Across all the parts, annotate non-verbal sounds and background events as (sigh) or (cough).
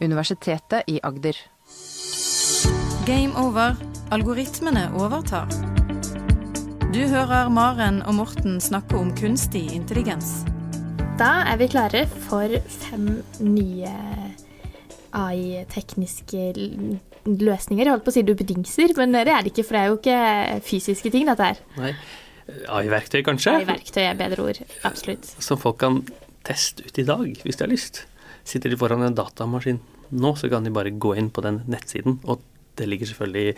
Universitetet i Agder. Game over. Algoritmene overtar. Du hører Maren og Morten snakke om kunstig intelligens. Da er vi klare for fem nye AI-tekniske løsninger. Jeg holdt på å si duppedingser, men det er det ikke, for det er jo ikke fysiske ting, dette her. Nei. AI-verktøy, kanskje? AI-verktøy er bedre ord. Absolutt. Som folk kan teste ut i dag, hvis de har lyst. Sitter de foran en datamaskin nå, så kan de bare gå inn på den nettsiden, og det ligger selvfølgelig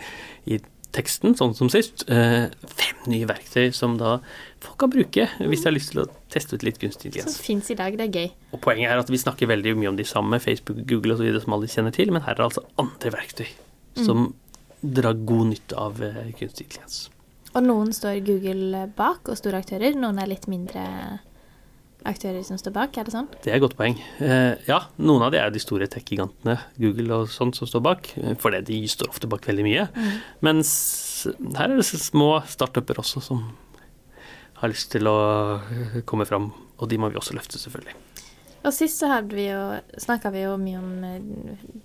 i, teksten, sånn som sist. Eh, fem nye verktøy som da folk kan bruke hvis de har lyst til å teste ut litt kunstig intelligens. Som fins i dag, det er gøy. Og Poenget er at vi snakker veldig mye om de samme, Facebook, Google osv. som alle kjenner til, men her er det altså andre verktøy som drar god nytte av eh, kunstig intelligens. Og noen står Google bak, og store aktører. Noen er litt mindre aktører som står bak, er det sånn? Det er et godt poeng. Eh, ja, noen av de er de store tech-gigantene, Google og sånt, som står bak. for Fordi de står ofte bak veldig mye. Mens her er det små startuper også som har lyst til å eh, komme fram, og de må vi også løfte, selvfølgelig. Og sist så vi snakka vi jo mye om eh,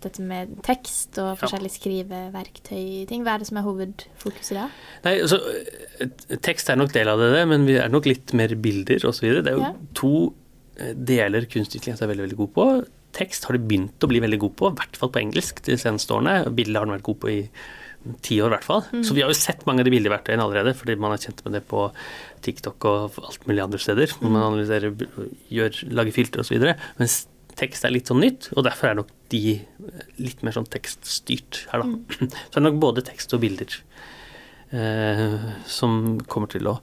dette med tekst og forskjellige skriveverktøy-ting. Hva er det som er hovedfokuset da? Nei, altså, eh, tekst er nok del av det, men vi er nok litt mer bilder osv. Det er jo Ja. to eh, deler kunstig intelligens er veldig, veldig god på. Tekst har de begynt å bli veldig god på, i hvert fall på engelsk de seneste årene. Bilder har den vært god på i ti år, i hvert fall. Så vi har jo sett mange av de bildeverktøyene allerede, fordi man er kjent med det på TikTok og alt mulig andre steder, hvor man analyserer, gjør, lager filter osv. Mens tekst er litt sånn nytt, og derfor er nok de litt mer sånn tekststyrt her, da. (clears throat) Så det er nok både tekst og bilder eh, som kommer til å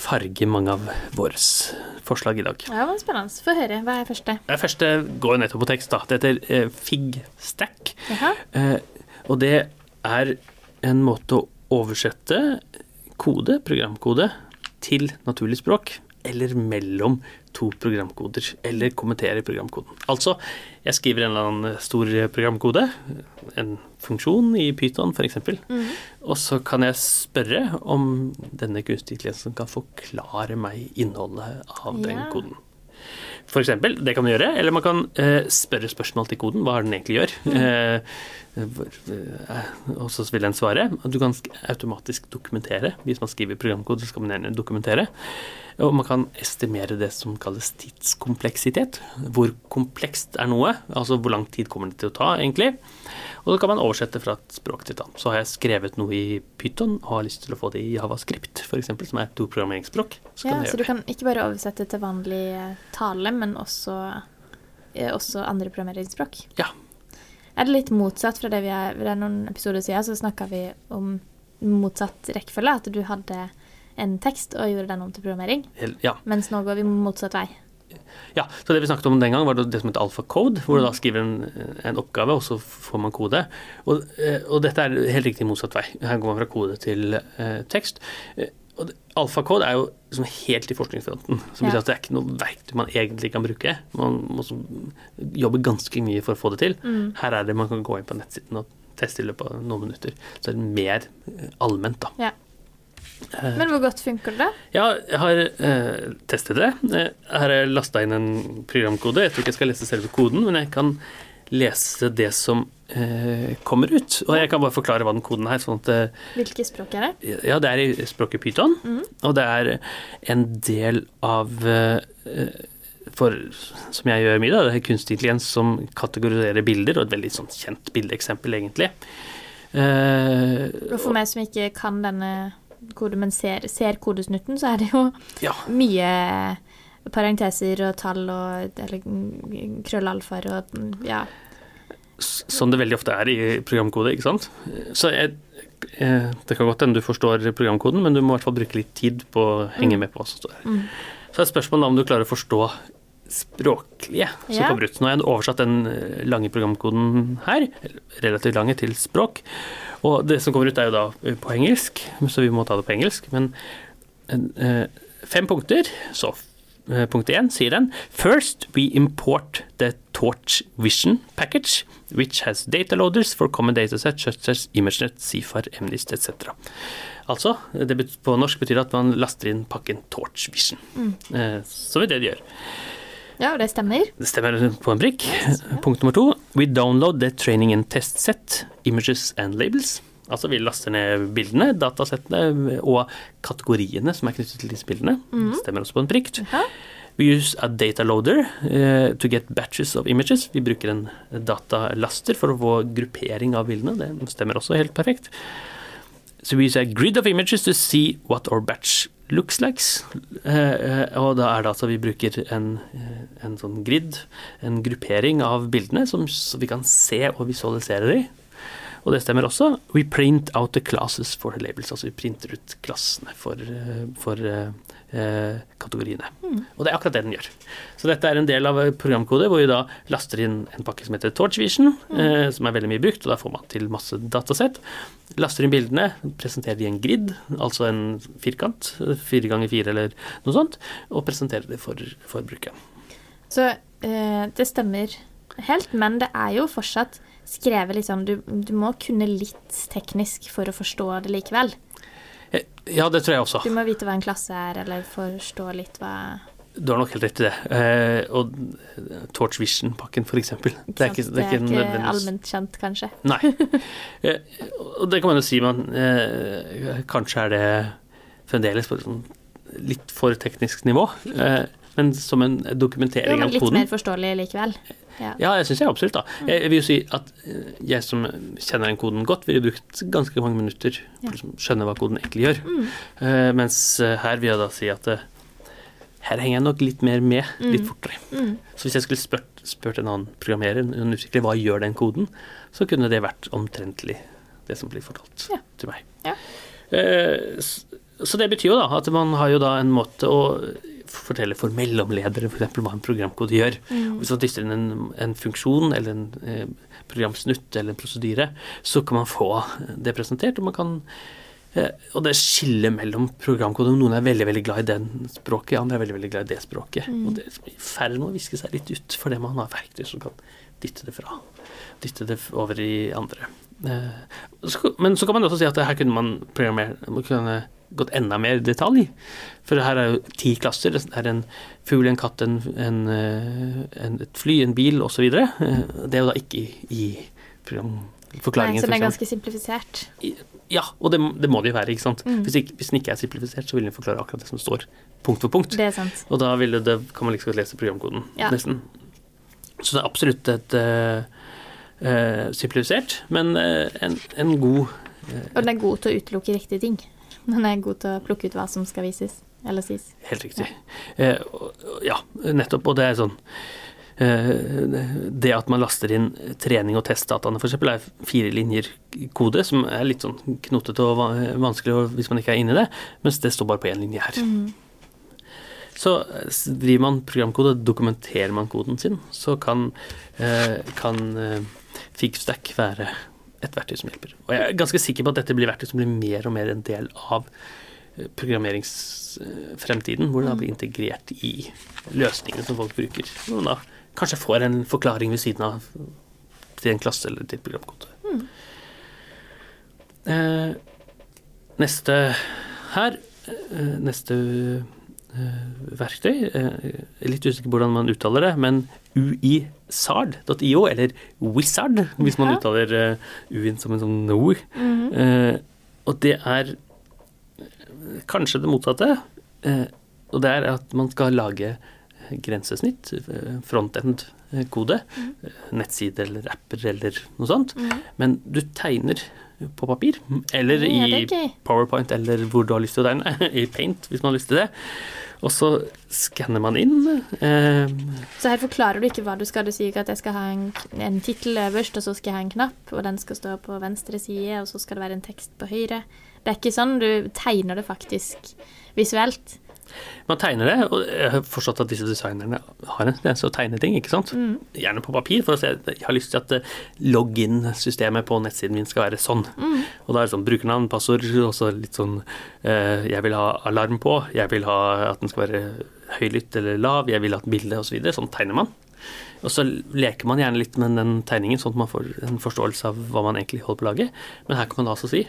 farge mange av våre forslag i dag. Ja, det var spennende. Få høre. Hva er første? Det første går jo nettopp på tekst. da. Det heter eh, FigStack. Jaha. Eh, og det er en måte å oversette kode, programkode, til naturlig språk. Eller mellom to programkoder. Eller kommentere programkoden. Altså, jeg skriver en eller annen stor programkode, en funksjon i Python f.eks., og så kan jeg spørre om denne kunstig intelligensen kan forklare meg innholdet av den koden. For eksempel, det kan man gjøre, eller man kan eh, spørre spørsmål til koden, hva er den egentlig gjør. Eh, hvor- eh, og så vil den svare. Du kan sk- automatisk dokumentere. Hvis man skriver programkode, så skal man gjerne dokumentere. Og man kan estimere det som kalles tidskompleksitet. Hvor komplekst er noe, altså hvor lang tid kommer det til å ta, egentlig. Og så kan man oversette fra et språk til et annet. Så har jeg skrevet noe i Python og har lyst til å få det i Javascript, f.eks., som er et programmeringsspråk. Så Ja, så du kan ikke bare oversette til vanlig eh, tale, men også, eh, også andre programmeringsspråk? Ja. Er det litt motsatt fra det vi er Det er noen episoder siden så snakka vi om motsatt rekkefølge, at du hadde en tekst og gjorde den om til programmering, Ja. mens nå går vi motsatt vei. Ja, så det vi snakket om den gang var det som heter alfacode, hvor du da skriver en, en oppgave, og så får man kode. Og, eh, og dette er helt riktig motsatt vei. Her går man fra kode til eh, tekst. Eh, og alfacode er jo liksom helt i forskningsfronten. Som Ja. at det er ikke noe verktøy man egentlig kan bruke. Man må jobbe ganske mye for å få det til. Her er det man kan gå inn på nettsiden og teste i løpet av noen minutter. Så det er mer eh, allment, da. Ja. Eh. Men hvor godt funker det? Ja, jeg har eh, testet det. Eh, her har jeg lasta inn en programkode. Jeg tror ikke jeg skal lese selve koden, men jeg kan lese det som eh, kommer ut. Og jeg kan bare forklare hva den koden er. sånn at eh, Hvilke språk er det? Ja, det er i språket python, og det er en del av eh, for, som jeg gjør mye, da, det er kunstig intelligens som kategoriserer bilder, og et veldig sånn kjent bildeeksempel, egentlig. Eh, Og for meg som ikke kan denne kode, men ser, ser kodesnutten, så er det jo ja, mye parenteser og tall og eller mm, krøllalfaer og mm, ja. som det veldig ofte er i programkode, ikke sant. Så jeg, jeg, det kan godt hende du forstår programkoden, men du må i hvert fall bruke litt tid på å henge med på hva som står her. Så er spørsmålet om du klarer å forstå språklige som Ja. kommer ut. Nå har jeg oversatt den eh, lange programkoden her, relativt lange, til språk. Og det som kommer ut er jo da eh, på engelsk, så vi må ta det på engelsk. Men eh, fem punkter, så punkt én sier den First we import the Torch Vision package, which has data loaders for common datasets such as ImageNet, CIFAR, MNIST etc. Altså, det på norsk betyr at man laster inn pakken Torch Vision. Eh, Så er det det de gjør. Ja, det stemmer. Det stemmer på en prikk. Punkt nummer to. We download the training and test set, images and labels. Altså vi laster ned bildene, datasettene og kategoriene som er knyttet til disse bildene. Det stemmer også på en prikk. Ja. We use a data loader uh, to get batches of images. Vi bruker en datalaster for å få gruppering av bildene. Det stemmer også helt perfekt. So we use grid of images to see what our batch looks like. Eh, og da er det altså vi bruker en, eh, en sånn grid, en gruppering av bildene, som, så vi kan se og visualisere de. Og det stemmer også. We print out the classes for the labels. Altså vi printer ut klassene for, for eh, Mm. kategoriene. Og det er akkurat det den gjør. Så dette er en del av programkode hvor vi da laster inn en pakke som heter TorchVision, eh, som er veldig mye brukt, og da får man til masse datasett. Laster inn bildene, presenterer de i en grid, altså en firkant, fire ganger fire eller noe sånt, og presenterer det for, for brukeren. Så eh, det stemmer helt, men det er jo fortsatt skrevet liksom du, du må kunne litt teknisk for å forstå det likevel. Eh, Ja, det tror jeg også. Du må vite hva en klasse er, eller forstå litt hva Du har nok helt rett i det. Eh, og Torch Vision-pakken, for eksempel. Det er ikke, det er ikke allment kjent, kanskje. Nei. Eh, og det kan man jo si, men eh, Kanskje er det fremdeles på et sånn litt for teknisk nivå. Eh, men som en Jo, dokumentering men av litt mer forståelig likevel. Ja. Ja, jeg syns jeg absolutt, da. Jeg vil jo si at eh, jeg som kjenner den koden godt, ville brukt ganske mange minutter på å liksom skjønne hva koden egentlig gjør. Mm. Uh, mens eh, her vil jeg da si at uh, her henger jeg nok litt mer med, litt Mm. fortere. Mm. Så hvis jeg skulle spurt, spurt en annen programmerer, en utvikler, hva gjør den koden, så kunne det vært omtrentlig det som blir fortalt Ja. til meg. Ja. Eh, så det betyr jo da at man har jo da en måte å fortelle for mellomledere f.eks. hva en programkode gjør. Mm. Hvis man dytter inn en, en funksjon eller en eh, programsnutt eller en prosedyre, så kan man få det presentert, og man kan eh, og det skillet mellom programkode Noen er veldig veldig glad i den språket, andre er veldig veldig glad i det språket. Mm. Og det er i ferd med å viske seg litt ut, fordi man har verktøy som kan dytte det fra. Dytte det over i andre. Eh, så- Men så kan man også si at her kunne man programmere man kunne gått enda mer i detalj. For her er jo ti klasser. Det er en fugl, en katt, en, en, eh, en, et fly, en bil osv. Det er jo da ikke i, program, forklaringen. Nei, så det er ganske simplifisert. Ja, og det, det må det jo være. ikke sant? Mm. Hvis, ikke, hvis den ikke er simplifisert, så vil den forklare akkurat det som står, punkt for punkt. Det er sant. Og da det, kan man liksom lese programkoden, Ja. nesten. Så det er absolutt et uh, uh, simplifisert, men uh, en, en god eh, Og den er god til å utelukke riktige ting. Den er god til å plukke ut hva som skal vises eller sies. Helt riktig. Eh, og- og- ja, nettopp. Og det er sånn eh, Det at man laster inn trening og testdataene f.eks. er fire linjer kode, som er litt sånn knotete og vanskelig hvis man ikke er inne i det, mens det står bare på én linje her. Mm. Så eh, driver man programkode, dokumenterer man koden sin, så kan, eh, kan eh, Figstack være et verktøy som hjelper. Og jeg er ganske sikker på at dette blir verktøy som blir mer og mer en del av eh, programmeringsfremtiden, hvor det da blir integrert i løsningene som folk bruker. Hvor man da kanskje får en forklaring ved siden av til en klasse eller til et programkode. Eh, neste her eh, Neste verktøy eh, Jeg er litt usikker på hvordan man uttaler det, men uisard.io, eller wizard, hvis man uttaler eh, u-en som en sånn ord. Mm -hmm. og det er eh, kanskje det motsatte. Eh, og det er at man skal lage eh, grensesnitt, eh, frontend-kode, eh, nettside eller apper eller noe sånt. Mhm. Men du tegner på papir, eller Ja, i er. PowerPoint, eller hvor du har lyst til å tegne, (laughs) i Paint, hvis man har lyst til det. Og så skanner man inn. Eh, Så her forklarer du ikke hva du skal. Du sier ikke at jeg skal ha en, en tittel øverst, og så skal jeg ha en knapp, og den skal stå på venstre side, og så skal det være en tekst på høyre. Det er ikke sånn. Du tegner det faktisk visuelt. Man tegner det, og jeg har forstått at disse designerne har en tendens til å tegne ting, ikke sant? Mm. Gjerne på papir, for å se Jeg har lyst til at eh, login-systemet på nettsiden min skal være sånn. Mm. Og da er det sånn brukernavn, passord, og så litt sånn eh, Jeg vil ha alarm på, jeg vil ha at den skal være høylytt eller lav, jeg vil ha et bilde osv. Så videre. sånn tegner man. Og så leker man gjerne litt med den tegningen, sånn at man får en forståelse av hva man egentlig holder på å lage. Men her kan man da altså si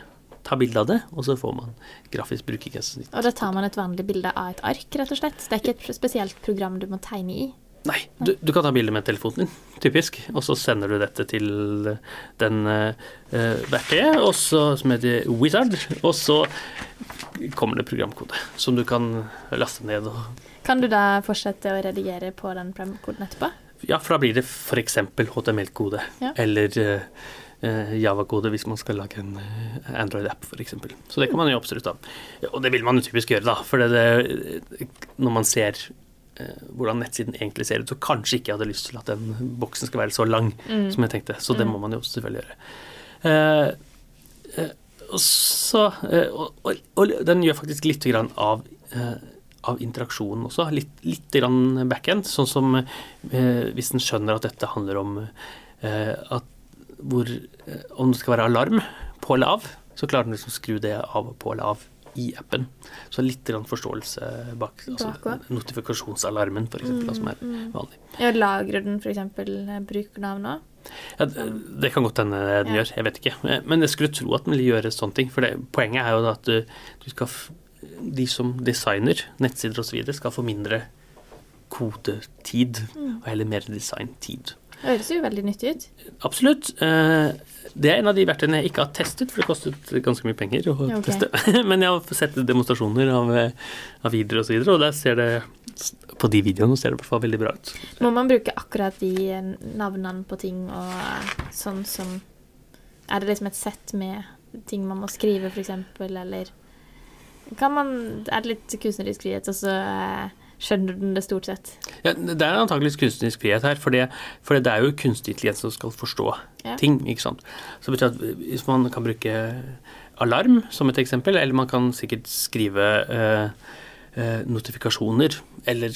ta bilde av det, og så får man grafisk brukergrensesnitt. Og da tar man et vanlig bilde av et ark, rett og slett. Det er ikke et spesielt program du må tegne i. Nei, du, du kan ta bilde med telefonen din, typisk, og så sender du dette til den uh, verktøyet, som heter Wizard, og så kommer det programkode som du kan laste ned. Kan du da fortsette å redigere på den programkoden etterpå? Ja, for da blir det f.eks. HTML-kode, Ja. eller uh, Java-kode hvis man skal lage en eh, Android-app, f.eks. Så det kan man jo absolutt ha. Og det vil man jo typisk gjøre, da, for det, det, når man ser eh, hvordan nettsiden egentlig ser ut, så kanskje ikke jeg hadde lyst til at den boksen skal være så lang Mm. som jeg tenkte. Så det Mm. må man jo selvfølgelig gjøre. Eh, eh, så eh, og, og, og den gjør faktisk litt grann av eh, av interaksjonen også. Litt, litt grann backend. Sånn som eh, hvis den skjønner at dette handler om eh, at hvor, eh, om det skal være alarm på eller av, så klarer den liksom å skru det av og på eller av i appen. Så litt forståelse bak altså, Bak notifikasjonsalarmen, f.eks., mm, som er mm. vanlig. Ja, lagrer den f.eks. brukernavn òg? Ja, det, kan godt hende den Ja. gjør, jeg vet ikke. Men jeg skulle tro at den ville gjøre sånne ting. For det, poenget er jo at du, du skal De som designer nettsider osv., skal få mindre kodetid, og heller mer designtid. Det høres jo veldig nyttig ut. Absolutt. Eh, Det er en av de verktøyene jeg ikke har testet, for det kostet ganske mye penger å okay. teste. (laughs) Men jeg har sett demonstrasjoner av, eh, av videre og, så videre, og der ser det på de videoene ser det i hvert fall veldig bra ut. Må man bruke akkurat de eh, navnene på ting og sånn som Er det liksom et sett med ting man må skrive, f.eks., eller kan man Er det litt kunstnerisk frihet, og så eh, skjønner den det stort sett? Ja, det er antakeligvis kunstnerisk frihet her, for det, for det er jo kunstig intelligens som skal forstå Ja. ting. ikke sant? Så det betyr at hvis man kan bruke alarm som et eksempel, eller man kan sikkert skrive eh, notifikasjoner eller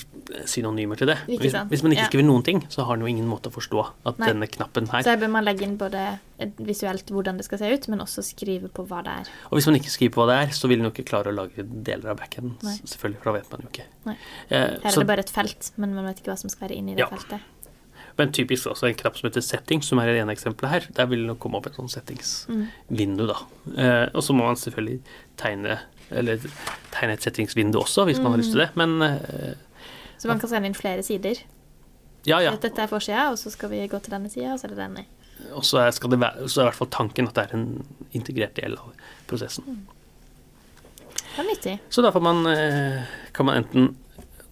synonymer til det. Hvis, hvis man ikke Ja. skriver noen ting, så har den jo ingen måte å forstå at Nei. denne knappen her Så her bør man legge inn både visuelt hvordan det skal se ut, men også skrive på hva det er. Og hvis man ikke skriver på hva det er, så vil den jo ikke klare å lage deler av backenden. Selvfølgelig, for da vet man jo ikke. Nei. Eh, Her er så- det bare et felt, men man vet ikke hva som skal være inni det Ja. feltet. Men typisk også en knapp som heter setting, som er det ene eksempelet her. Der vil det komme opp et sånt settingsvindu, da. Eh, og så må man selvfølgelig tegne eller tegne et settingsvindu også, hvis man har lyst til det. Men eh, Så man kan sende inn flere sider. ja, ja. Dette er forsida, og så skal vi gå til denne sida, og så er det denne. Og så er, det være, så er i hvert fall tanken at det er en integrert del av prosessen. Det er nyttig. Så da man, eh, kan man enten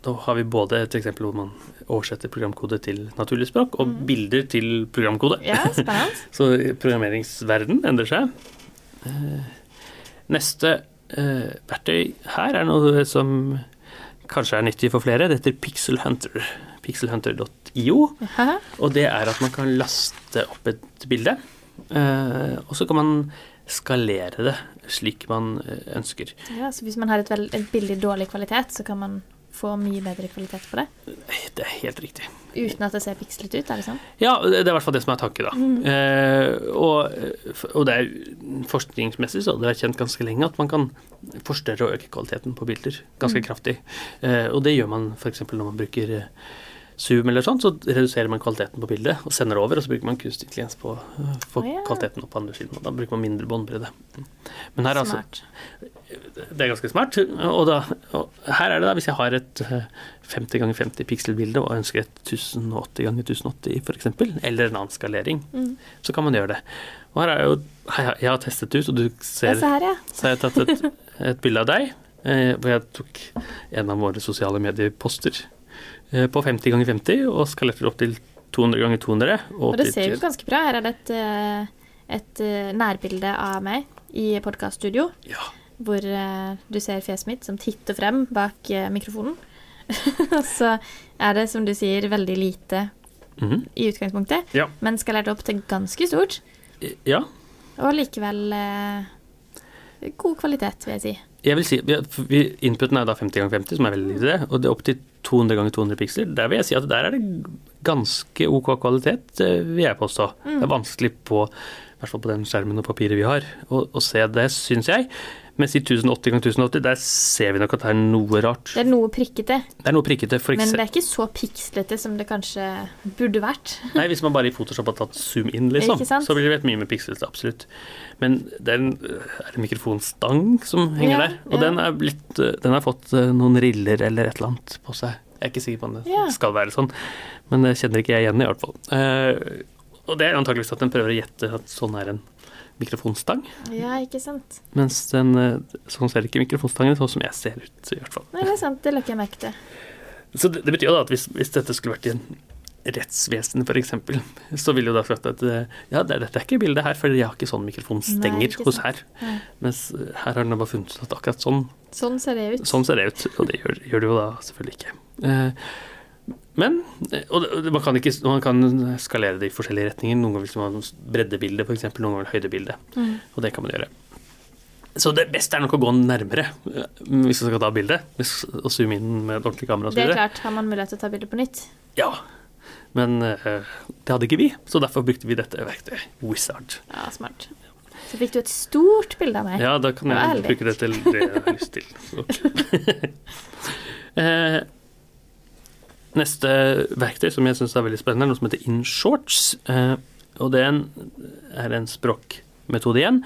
Da har vi både et eksempel hvor man oversetter programkode til naturlig språk, og bilder til programkode. Ja, spennende. (laughs) Så programmeringsverden endrer seg. Eh, Neste eh, verktøy her er noe som kanskje er nyttig for flere. Det heter Pixel Hunter. Pixelhunter.io. Og det er at man kan laste opp et bilde, eh, og så kan man skalere det slik man eh, ønsker. Ja, så hvis man har et, et bilde i dårlig kvalitet, så kan man få mye bedre kvalitet på det. Det er helt riktig. Uten at det ser pikslete ut, er det sånn? Ja, det er i hvert fall det som er tanken, da. Eh, og, og det er forskningsmessig så det er kjent ganske lenge at man kan forstørre og øke kvaliteten på bilder ganske kraftig. Eh, og det gjør man f.eks. når man bruker eh, Zoom eller sånt, så reduserer man kvaliteten på bildet og sender det over, og så bruker man kunstig intelligens på å få oh, yeah. kvaliteten opp på andre siden. Og da bruker man mindre båndbredde. Men her er altså Smart. Det er ganske smart. Og, da, og her er det da, hvis jeg har et eh, 50 ganger 50 pixel-bilde og ønsker et 1080 ganger 1080 f.eks., eller en annen skalering, Mm. så kan man gjøre det. Og her er jo Jeg har testet ut, og du ser her, ja. Så har jeg tatt et, et bilde av deg, eh, hvor jeg tok en av våre sosiale medieposter eh, på 50 ganger 50 og skalerte det opp til 200 ganger 200. Og, Og det ser jo ganske bra. Her er det et, eh, et eh, nærbilde av meg i podkaststudio, Ja. Hvor eh, du ser fjeset mitt som titter frem bak eh, mikrofonen. Og (laughs) så er det, som du sier, veldig lite Mhm. i utgangspunktet, Ja. men skalert opp til ganske stort. ja. Og likevel eh, god kvalitet, vil jeg si. Jeg vil si, vi, Inputen er da 50 ganger 50, som er veldig lite. Og det er opp til 200 ganger 200 piksler. Der vil jeg si at der er det ganske ok kvalitet, eh, vil jeg påstå. Det er vanskelig på, i hvert fall på den skjermen og papiret vi har, å se det, syns jeg. Mens i 1080 ganger 1080, der ser vi nok at det er noe rart. Det er noe prikkete, Det er noe prikkete. For men det er ikke så pikslete som det kanskje burde vært. (laughs) nei, hvis man bare i Photoshop har tatt zoom in, liksom, så blir det mye mer pikslete, absolutt. Men det er en, er en mikrofonstang som henger Ja, der, og ja. den, er blitt, eh, den har fått eh, noen riller eller et eller annet på seg. Jeg er ikke sikker på om det Ja. skal være sånn, men det kjenner ikke jeg igjen i hvert fall. Uh, og det er antakeligvis at den prøver å gjette at sånn er en mikrofonstang, Ja, ikke sant. mens den, eh, sånn ser ikke mikrofonstangen sånn som jeg ser ut, i hvert fall. Nei, det er sant. Det la ikke jeg merke til. Så det, det betyr jo da at hvis, hvis dette skulle vært i en rettsvesen f.eks., så ville jo da sagt at eh, ja, det, dette er ikke bildet her, for jeg har ikke sånn mikrofonstenger Nei, ikke hos her. Nei. Mens eh, her har den bare funnet ut at akkurat sånn, Sånn ser det ut. sånn ser det ut, og det gjør, gjør det jo da selvfølgelig ikke. Eh, men, eh, og det- man kan, ikke, man kan skalere det i forskjellige retninger. Noen ganger vil man ha breddebilde, f.eks., noen ganger høydebilde. Mm. Og det kan man gjøre. Så det beste er nok å gå nærmere eh, hvis man skal ta bilde, og zoome inn med et ordentlig kamera Det er klart. Har man mulighet til å ta bilde på nytt? Ja. Men eh, det hadde ikke vi, så derfor brukte vi dette verktøyet. Wizard. Ja, smart. Så fikk du et stort bilde av meg. Ja, da kan jeg bruke det til det jeg har lyst til. (laughs) Ok. (laughs) eh, neste verktøy som jeg syns er veldig spennende, er noe som heter InShorts. Eh, og det er en, språkmetode igjen.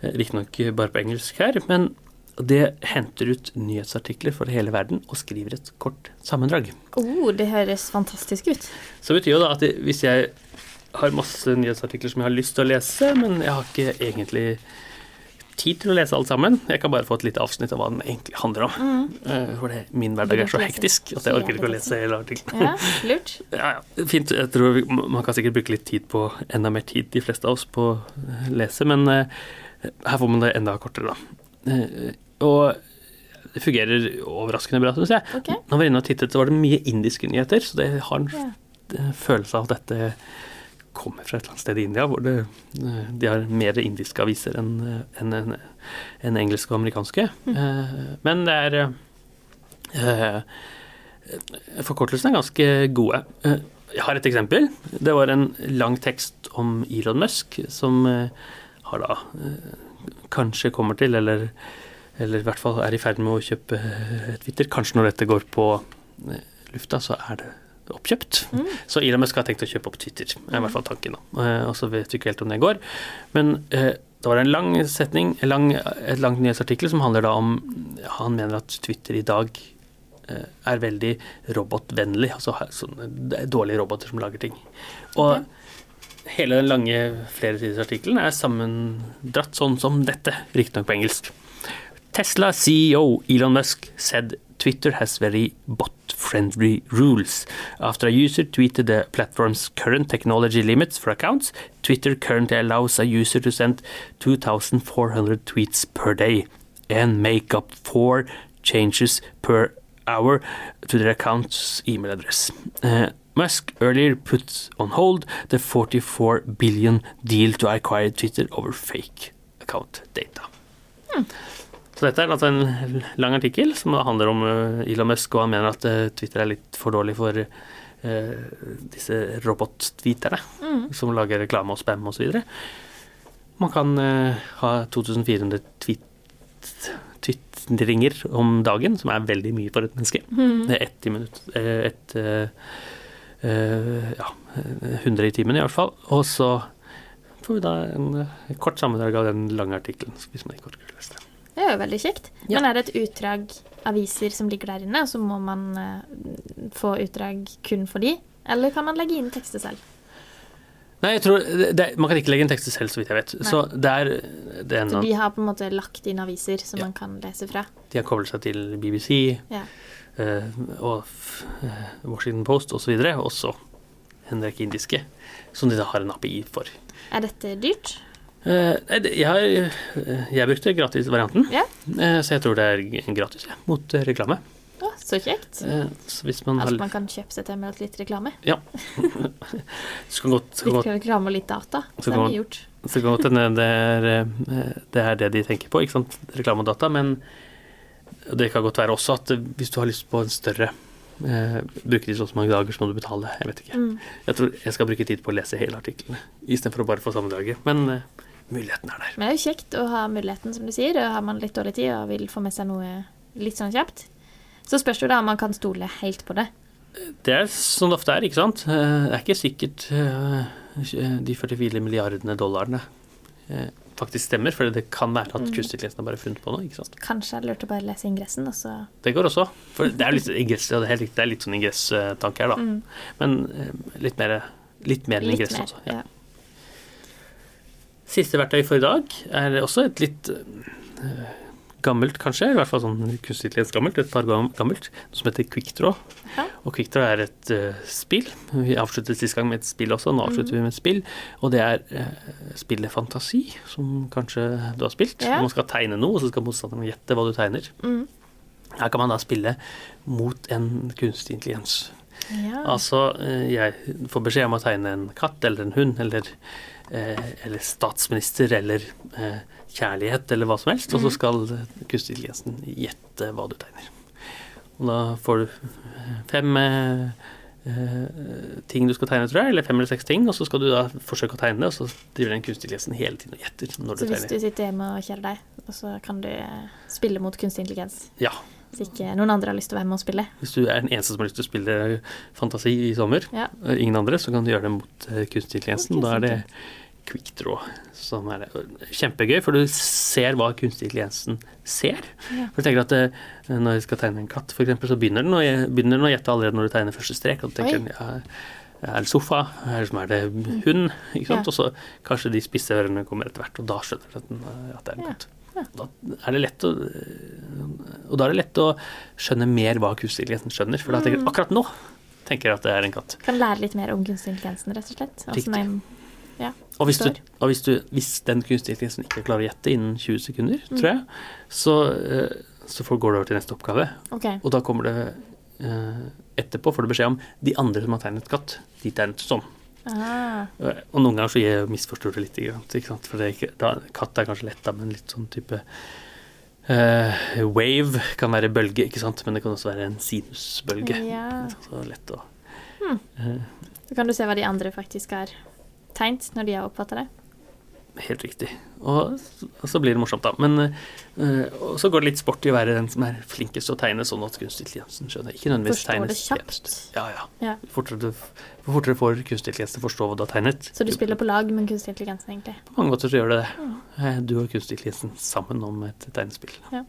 Eh, Riktignok bare på engelsk her, men det henter ut nyhetsartikler for hele verden og skriver et kort sammendrag. Oh, det høres fantastisk ut. Så betyr jo da at hvis jeg har masse nyhetsartikler som jeg har lyst til å lese, men jeg har ikke egentlig tid til å lese alt sammen. Jeg kan bare få et lite avsnitt av hva den egentlig handler om. Mm. For det, min hverdag er så hektisk at jeg orker ikke å lese hele artikkelen. Ja, lurt. (laughs) Ja, ja, fint. Jeg tror Man kan sikkert bruke litt tid på enda mer tid, de fleste av oss, på å lese, men eh, her får man det enda kortere, da. Eh, og det fungerer overraskende bra, syns jeg. Okay. Når vi var inne og tittet, så var det mye indiske nyheter, så det har en eh, følelse av at dette kommer fra et eller annet sted i India, hvor det, eh, de har mer indiske aviser enn en, en, enn- enn engelske og amerikanske. Mm. Men det er eh, eh, Forkortelsene er ganske gode. Eh, Jeg har et eksempel. Det var en lang tekst om Elon Musk, som eh, har da eh, kanskje kommer til, eller, eller i hvert fall er i ferd med å kjøpe eh, Twitter. Kanskje når dette går på eh, lufta, så er det oppkjøpt. Mm. Så Elon Musk har tenkt å kjøpe opp Twitter, er i hvert fall tanken. da. Eh, Og så vet vi ikke helt om det går. Men eh, da var det en lang setning, en lang, et langt nyhetsartikkel som handler da om Han mener at Twitter i dag eh, er veldig robotvennlig. Altså sånne det dårlige roboter som lager ting. Og okay. hele den lange flersidesartikkelen er sammendratt sånn som dette, riktignok på engelsk. Tesla CEO Elon Musk said Twitter has very bot-friendly rules. After a user tweeted the platform's current technology limits for accounts, Twitter currently allows a user to send 2,400 tweets per day and make up four changes per hour to their account's email address. Uh, Musk earlier put on hold the 44 billion deal to acquire Twitter over fake account data. Så dette er altså en lang artikkel som handler om eh, Elon Musk, og han mener at eh, Twitter er litt for dårlig for uh, disse robot-tweeterne Mm. som lager reklame og spam osv. Man kan uh, ha 2400 tweet, twitringer om dagen, som er veldig mye for et menneske. Mm. Det er ett i minutt. Et, uh, ja, 100 i timen i hvert fall. Og så får vi da en kort sammendrag av den lange artikkelen, hvis man ikke orker å lese det. Det er jo veldig kjekt. Ja. Men er det et utdrag aviser som ligger der inne, og så må man uh, få utdrag kun for de? Eller kan man legge inn tekster selv? Nei, jeg tror det, Man kan ikke legge inn tekster selv, så vidt jeg vet. Nei. Så det er det er Så de har på en måte lagt inn aviser som Ja. man kan lese fra? De har koblet seg til BBC Ja. uh, og uh, Washington Post osv., og også en rekke indiske, som de da har en API for. Er dette dyrt? Eh, jeg, har, eh, jeg brukte gratisvarianten, Ja. eh, så jeg tror det er gratis ja, mot reklame. Å, så kjekt. Så hvis man har Altså man kan kjøpe seg til med litt reklame. Ja. (laughs) så kan godt, Litt reklame og litt data. Så Så det er mye gjort. så kan godt hende det, det er det de tenker på, ikke sant? reklame og data, men det kan godt være også at hvis du har lyst på en større eh, Bruke de så mange dager, så må du betale. Jeg vet ikke. Mm. Jeg tror jeg skal bruke tid på å lese hele artiklene istedenfor å bare få sammendraget. Men eh, muligheten er der. Men det er jo kjekt å ha muligheten, som du sier. Og har man litt dårlig tid og vil få med seg noe litt sånn kjapt, så spørs det da om man kan stole helt på det. Det er sånn det ofte er, ikke sant. Eh, Det er ikke sikkert eh, de 44 milliardene dollarene eh, faktisk stemmer, for det kan være at Mm. kunstig intelligens har bare funnet på noe. ikke sant? Kanskje jeg lurt å bare lese ingressen, og så Det går også. For det er litt ingress, det er litt, det er litt sånn ingresstanke her, da. mm, Men litt mer, litt mer enn ingress også. Ja. Ja. Siste verktøy for i dag er også et litt eh, gammelt, kanskje. I hvert fall sånn kunstig gammelt. Et par gam- gammelt. Noe som heter QuickDraw. Ja. Og QuickDraw er et uh, spill. Vi avsluttet sist gang med et spill også. Nå avslutter vi med et spill. Og det er uh, spillet Fantasi, som kanskje du har spilt. Ja. Man skal tegne noe, og så skal motstanderen gjette hva du tegner. Mm. Her kan man da spille mot en kunstig intelligens. ja. Altså, jeg får beskjed om å tegne en katt eller en hund eller, eller statsminister eller eh, kjærlighet eller hva som helst, og så Mhm. skal kunstig intelligensen gjette hva du tegner. Og da får du eh, fem eh, eh, ting du skal tegne, tror jeg, eller fem eller seks ting, og så skal du da forsøke å tegne det, og så driver den kunstig intelligensen hele tiden og gjetter når Så du hvis tegner. du sitter hjemme og kjeder deg, og så kan du eh, spille mot kunstig intelligens Ja. Hvis ikke noen andre har lyst til å være med og spille. Hvis du er den eneste som har lyst til å spille fantasi i sommer, Ja. og ingen andre, så kan du gjøre det mot eh, kunstig intelligensen. Mot Da er det quickdraw som er det. kjempegøy, for du ser hva kunstig intelligensen ser. Ja. For du tenker at eh, Når du skal tegne en katt, eksempel, så begynner den, å, begynner den å gjette allerede når du tegner første strek. Og du tenker ja, er det sofa? Er det, er det hund? Ikke sant? Ja. Og så kanskje de spisse ørene kommer etter hvert, og da skjønner du at, den, eh, at det er en katt. Da er det lett å Og da er det lett å skjønne mer hva kunstig intelligens skjønner. For da tenker Mm. jeg akkurat nå tenker jeg at det er en katt. Kan lære litt mer om kunstig intelligens, rett og slett. Altså, Riktig. nei, Og hvis, du, og hvis, du, hvis den kunstige intelligensen ikke klarer å gjette innen 20 sekunder, Mm. tror jeg, så, eh, så går det over til neste oppgave. Okay. Og da kommer det eh, Etterpå får du beskjed om de andre som har tegnet katt, de tegnet sånn. Ah, Og noen ganger så jeg misforstår det litt, ikke sant? for det er ikke, da, katt er kanskje lett, da, men litt sånn type uh, Wave kan være bølge, ikke sant, men det kan også være en sinusbølge. ja. Så lett å Hmm. uh, Så kan du se hva de andre faktisk har tegnet når de har oppfatta det. Helt riktig. Og, så blir det morsomt, da. Men og så går det litt sport i å være den som er flinkest til å tegne, sånn at kunstig intelligensen skjønner. Ikke nødvendigvis Forstår tegnes det kjapt. Ja, ja. Ja. Fortere, du- fortere får kunstig intelligens til å forstå hva du har tegnet. Så du spiller på lag med kunstig intelligens, egentlig. På mange måter så gjør det det. Mm. Du og kunstig intelligensen sammen om et tegnespill. Ja.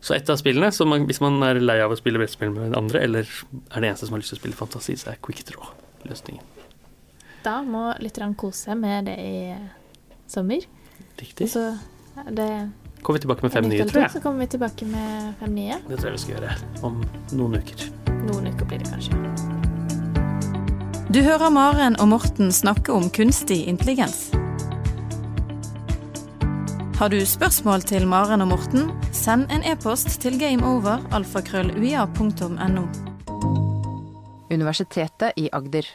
Så et av spillene, så man, hvis man er lei av å spille brettspill med andre, eller er det eneste som har lyst til å spille fantasi, så er quick draw løsningen. Da må lytterne kose seg med det i sommer. Og Riktig. så er det Kommer vi tilbake med fem nye, tror jeg. Så kommer vi tilbake med fem nye. Det tror jeg vi skal gjøre om noen uker. Noen uker blir det kanskje. Du hører Maren og Morten snakke om kunstig intelligens. Har du spørsmål til Maren og Morten, send en e-post til gameover alfakrølluia.no. Universitetet i Agder.